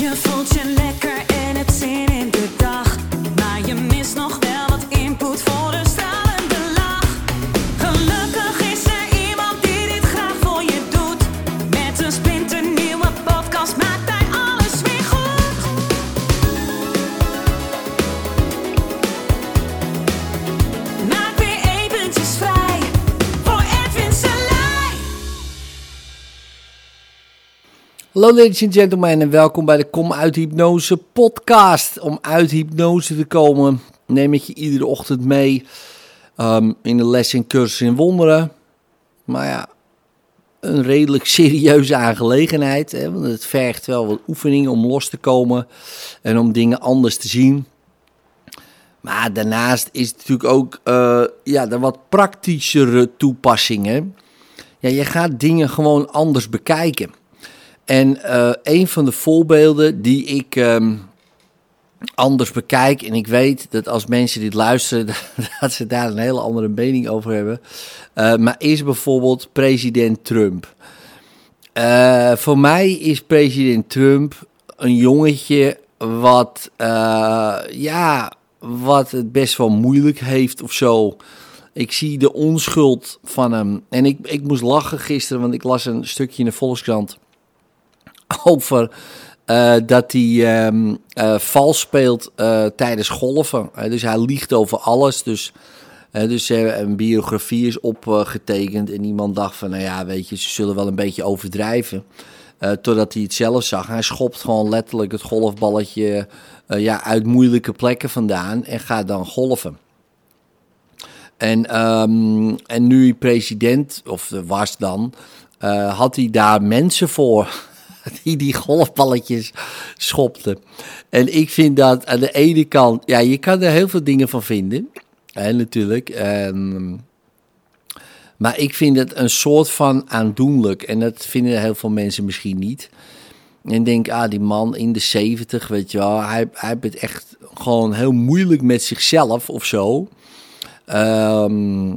Je voelt Hallo ladies and gentlemen en welkom bij de Kom uit Hypnose podcast. Om uit hypnose te komen neem ik je iedere ochtend mee ehm, in de les en cursus in wonderen. Maar ja, een redelijk serieuze aangelegenheid. Hè, want het vergt wel wat oefeningen om los te komen en om dingen anders te zien. Maar daarnaast is het natuurlijk ook eh, ja, de wat praktischere toepassingen. Ja, je gaat dingen gewoon anders bekijken. En eh, een van de voorbeelden die ik ehm, anders bekijk, en ik weet dat als mensen dit luisteren, dat ze daar een hele andere mening over hebben, eh, maar is bijvoorbeeld president Trump. Eh, voor mij is president Trump een jongetje wat, ja, wat het best wel moeilijk heeft of zo. Ik zie de onschuld van hem. En ik, ik moest lachen gisteren, want ik las een stukje in de Volkskrant over eh, dat hij eh, vals speelt eh, tijdens golven. Dus hij liegt over alles. Dus, dus een biografie is opgetekend. en iemand dacht van, nou ja, weet je, ze zullen wel een beetje overdrijven. Totdat hij het zelf zag. Hij schopt gewoon letterlijk het golfballetje ja, uit moeilijke plekken vandaan en gaat dan golven. En, ehm, en nu president, of was dan, had hij daar mensen voor die die golfballetjes schopten. En ik vind dat aan de ene kant, ja, je kan er heel veel dingen van vinden, hè, natuurlijk. Ehm, maar ik vind het een soort van aandoenlijk. En dat vinden heel veel mensen misschien niet. En denk, ah, die man in de 70, weet je wel, hij, hij heeft echt gewoon heel moeilijk met zichzelf of zo. Ehm,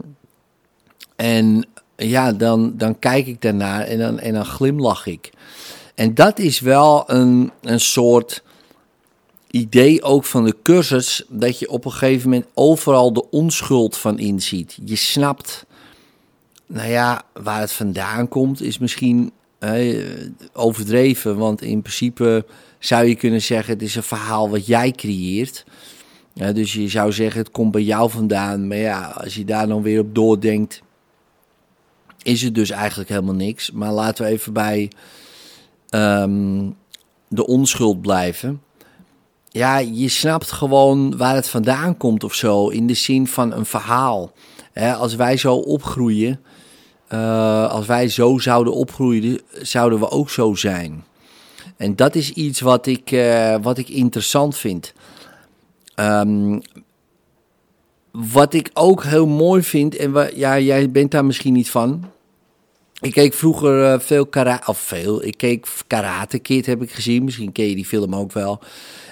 en ja, dan, dan kijk ik daarnaar en dan, en dan glimlach ik. En dat is wel een, een soort idee ook van de cursus, dat je op een gegeven moment overal de onschuld van inziet. Je snapt, nou ja, waar het vandaan komt, is misschien overdreven, want in principe zou je kunnen zeggen, het is een verhaal wat jij creëert. Dus je zou zeggen, het komt bij jou vandaan. Maar ja, als je daar dan weer op doordenkt, is het dus eigenlijk helemaal niks. Maar laten we even bij ehm, de onschuld blijven. Ja, je snapt gewoon waar het vandaan komt of zo. In de zin van een verhaal. Als wij zo opgroeien, eh, als wij zo zouden opgroeien, zouden we ook zo zijn. En dat is iets wat ik, eh, wat ik interessant vind. Ehm, wat ik ook heel mooi vind, en ja, jij bent daar misschien niet van. Ik keek vroeger eh, veel karate, of veel, ik keek Karate Kid heb ik gezien. Misschien ken je die film ook wel.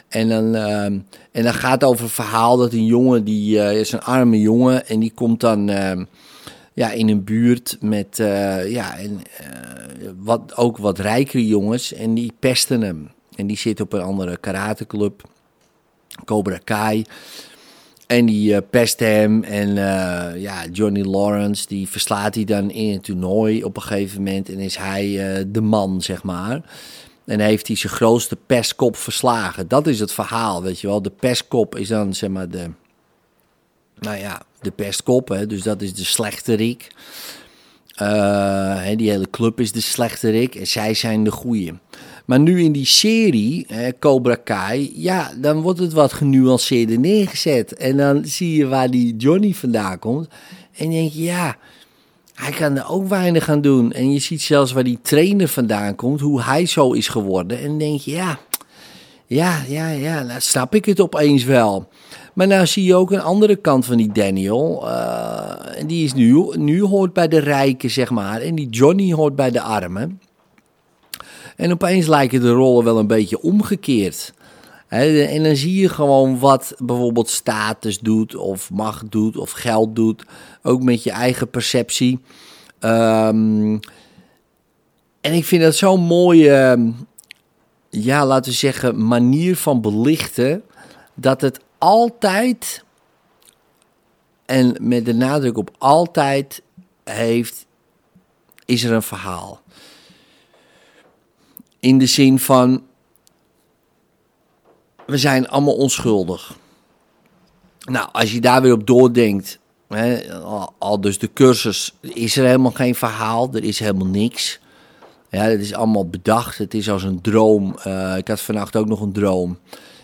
En dan, ehm, en dan gaat het over een verhaal dat een jongen, die eh, is een arme jongen en die komt dan ehm, ja, in een buurt met eh, ja, en, wat, ook wat rijkere jongens en die pesten hem. En die zit op een andere karateclub, Cobra Kai. En die eh, pest hem. En eh, ja, Johnny Lawrence, die verslaat hij dan in het toernooi op een gegeven moment. En is hij eh, de man, zeg maar. En heeft hij zijn grootste pestkop verslagen. Dat is het verhaal, weet je wel. De pestkop is dan, zeg maar, de... Nou ja, de pestkop, hè. Dus dat is de slechterik. Hè, die hele club is de slechterik en zij zijn de goeie. Maar nu in die serie, Cobra Kai, ja, dan wordt het wat genuanceerder neergezet. En dan zie je waar die Johnny vandaan komt. En denk je, ja, hij kan er ook weinig aan doen. En je ziet zelfs waar die trainer vandaan komt, hoe hij zo is geworden. En dan denk je, ja, ja, ja, ja, snap ik het opeens wel. Maar nou zie je ook een andere kant van die Daniel. eh, en die is nu, nu hoort bij de rijken, zeg maar. En die Johnny hoort bij de armen. En opeens lijken de rollen wel een beetje omgekeerd. En dan zie je gewoon wat bijvoorbeeld status doet, of macht doet, of geld doet. Ook met je eigen perceptie. Ehm, en ik vind dat zo'n mooie, ja, laten we zeggen, manier van belichten. Dat het altijd, en met de nadruk op altijd, heeft, is er een verhaal. In de zin van, we zijn allemaal onschuldig. Nou, als je daar weer op doordenkt, hè, al, dus de cursus, is er helemaal geen verhaal, er is helemaal niks. Ja, het is allemaal bedacht, het is als een droom. Eh, ik had vannacht ook nog een droom.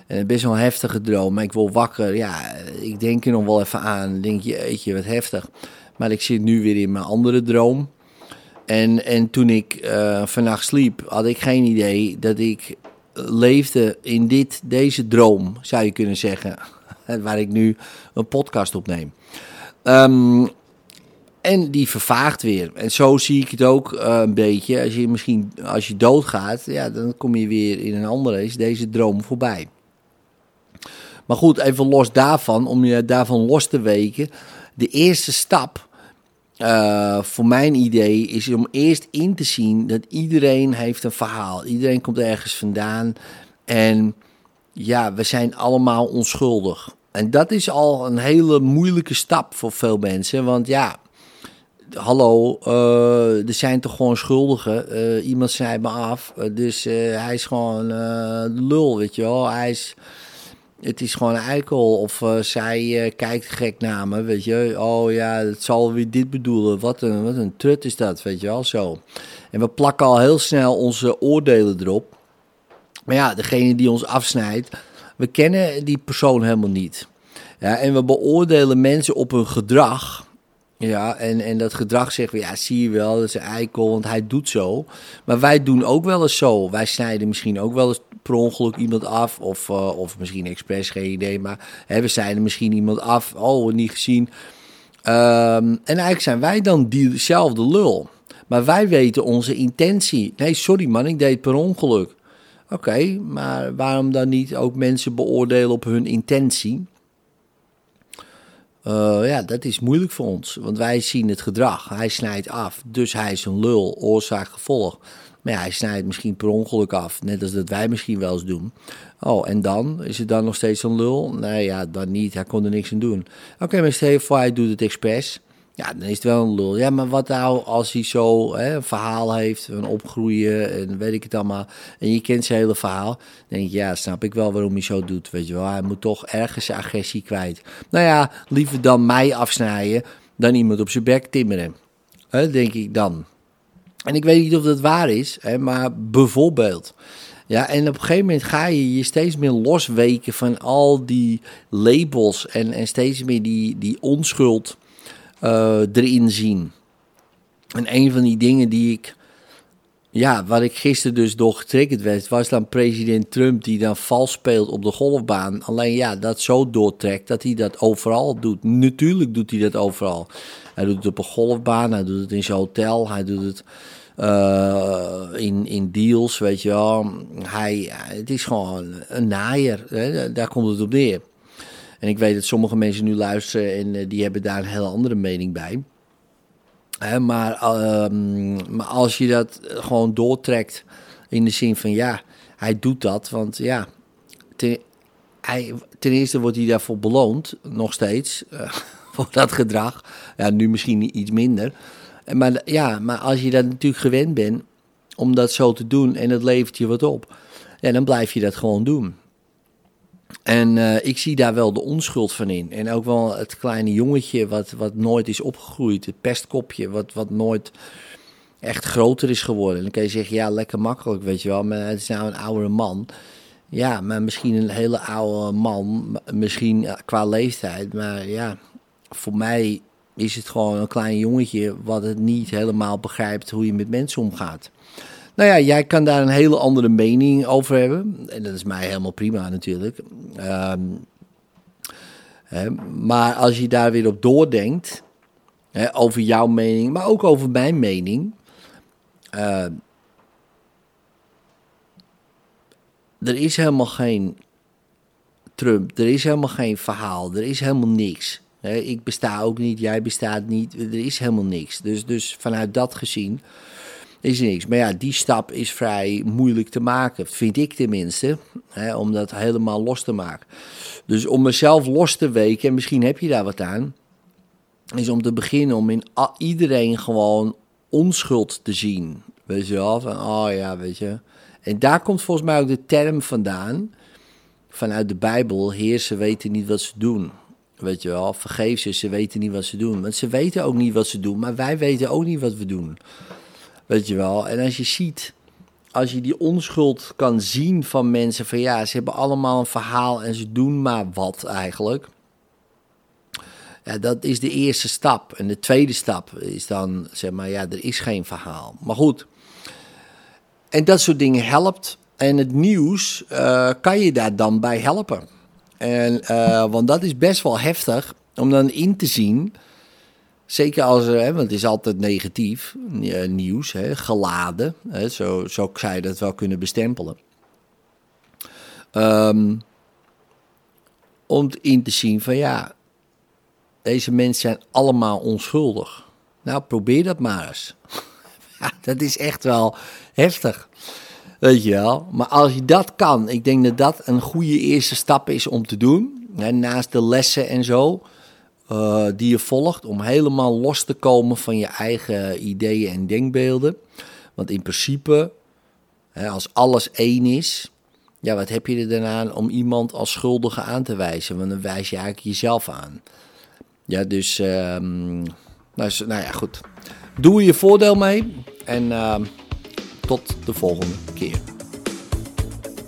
En best wel een heftige droom, maar ik wil wakker. Ja, ik denk er nog wel even aan. denk je, eetje, wat heftig. Maar ik zit nu weer in mijn andere droom. En, en toen ik uh, vannacht sliep, had ik geen idee dat ik leefde in dit, deze droom, zou je kunnen zeggen. Waar ik nu een podcast opneem. Um, en die vervaagt weer. En zo zie ik het ook uh, een beetje. Als je misschien, als je doodgaat, ja, dan kom je weer in een andere, is deze droom voorbij. Maar goed, even los daarvan, om je daarvan los te weken. De eerste stap, uh, voor mijn idee, is om eerst in te zien dat iedereen heeft een verhaal. Iedereen komt ergens vandaan. En ja, we zijn allemaal onschuldig. En dat is al een hele moeilijke stap voor veel mensen. Want ja, hallo, uh, er zijn toch gewoon schuldigen. Uh, iemand zei me af, dus hij is gewoon lul, weet je wel. Hij is, het is gewoon een eikel. Of zij kijkt gek naar me, weet je. Oh ja, het zal weer dit bedoelen. Wat een, wat een trut is dat, weet je wel, zo. En we plakken al heel snel onze oordelen erop. Maar ja, degene die ons afsnijdt, we kennen die persoon helemaal niet. Ja, en we beoordelen mensen op hun gedrag ja, en, en dat gedrag zeggen we, ja, zie je wel, dat is een eikel, want hij doet zo. Maar wij doen ook wel eens zo. Wij snijden misschien ook wel eens per ongeluk iemand af, of, uh, of misschien expres, geen idee. Maar hè, we snijden misschien iemand af, oh, niet gezien. Um, en eigenlijk zijn wij dan diezelfde lul. Maar wij weten onze intentie. Nee, sorry man, ik deed per ongeluk. Oké, maar waarom dan niet ook mensen beoordelen op hun intentie? Uh, ja, dat is moeilijk voor ons, want wij zien het gedrag. Hij snijdt af, dus hij is een lul, oorzaak, gevolg. Maar ja, hij snijdt misschien per ongeluk af, net als dat wij misschien wel eens doen. Oh, en dan? Is het dan nog steeds een lul? Nee, ja, dan niet. Hij kon er niks aan doen. Oké, okay, maar hij doet het expres. Ja, dan is het wel een lul. Ja, maar wat nou als hij zo hè, een verhaal heeft, een opgroeien en weet ik het allemaal. En je kent zijn hele verhaal. Dan denk je, ja, snap ik wel waarom hij zo doet. Weet je wel, hij moet toch ergens zijn agressie kwijt. Nou ja, liever dan mij afsnijden dan iemand op zijn bek timmeren. Hè, denk ik dan. En ik weet niet of dat waar is, hè, maar bijvoorbeeld. Ja, en op een gegeven moment ga je je steeds meer losweken van al die labels en, en steeds meer die, die onschuld uh, erin zien. En een van die dingen die ik, ja, waar ik gisteren dus door getriggerd werd, was dan president Trump die dan vals speelt op de golfbaan. Alleen ja, dat zo doortrekt dat hij dat overal doet. Natuurlijk doet hij dat overal. Hij doet het op een golfbaan, hij doet het in zijn hotel, hij doet het uh, in, in deals, weet je wel. Hij, het is gewoon een naaier, hè? daar komt het op neer. En ik weet dat sommige mensen nu luisteren en uh, die hebben daar een heel andere mening bij. Maar, uh, maar als je dat gewoon doortrekt in de zin van ja, hij doet dat, want ja, ten, hij, ten eerste wordt hij daarvoor beloond, nog steeds, uh, voor dat gedrag. Ja, nu misschien iets minder. Maar ja, maar als je dat natuurlijk gewend bent om dat zo te doen en het levert je wat op, ja, dan blijf je dat gewoon doen. En uh, ik zie daar wel de onschuld van in. En ook wel het kleine jongetje wat, wat nooit is opgegroeid. Het pestkopje wat, wat nooit echt groter is geworden. En dan kan je zeggen, ja, lekker makkelijk, weet je wel. Maar het is nou een oudere man. Ja, maar misschien een hele oude man. Misschien qua leeftijd. Maar ja, voor mij is het gewoon een klein jongetje... wat het niet helemaal begrijpt hoe je met mensen omgaat. Nou ja, jij kan daar een hele andere mening over hebben. En dat is mij helemaal prima natuurlijk. Hè, maar als je daar weer op doordenkt, hè, over jouw mening, maar ook over mijn mening. Uh, er is helemaal geen Trump, er is helemaal geen verhaal, er is helemaal niks. ik besta ook niet, jij bestaat niet, er is helemaal niks. Dus, dus vanuit dat gezien is niks. Maar ja, die stap is vrij moeilijk te maken, vind ik tenminste, hè, om dat helemaal los te maken. Dus om mezelf los te weken, en misschien heb je daar wat aan, is om te beginnen om in iedereen gewoon onschuld te zien. Weet je wel, van oh ja, weet je. En daar komt volgens mij ook de term vandaan, vanuit de Bijbel, heer, ze weten niet wat ze doen. Weet je wel, vergeef ze, ze weten niet wat ze doen. Want ze weten ook niet wat ze doen, maar wij weten ook niet wat we doen. Weet je wel, en als je ziet, als je die onschuld kan zien van mensen, van ja, ze hebben allemaal een verhaal en ze doen maar wat eigenlijk. Ja, dat is de eerste stap. En de tweede stap is dan, zeg maar, ja, er is geen verhaal. Maar goed. En dat soort dingen helpt. En het nieuws uh, kan je daar dan bij helpen. En, uh, want dat is best wel heftig om dan in te zien. Zeker als er, hè, want het is altijd negatief uh, nieuws, hè, geladen. Hè, zo, zo zou dat wel kunnen bestempelen. Um, om in te zien van ja, deze mensen zijn allemaal onschuldig. Nou, probeer dat maar eens. dat is echt wel heftig. Weet je wel. Maar als je dat kan, ik denk dat dat een goede eerste stap is om te doen. Hè, naast de lessen en zo. Uh, die je volgt. Om helemaal los te komen van je eigen ideeën en denkbeelden. Want in principe, hè, als alles één is. Ja, wat heb je er dan aan om iemand als schuldige aan te wijzen? Want dan wijs je eigenlijk jezelf aan. Ja, dus. Um, nou, nou ja, goed. Doe je voordeel mee. En. Uh, tot de volgende keer.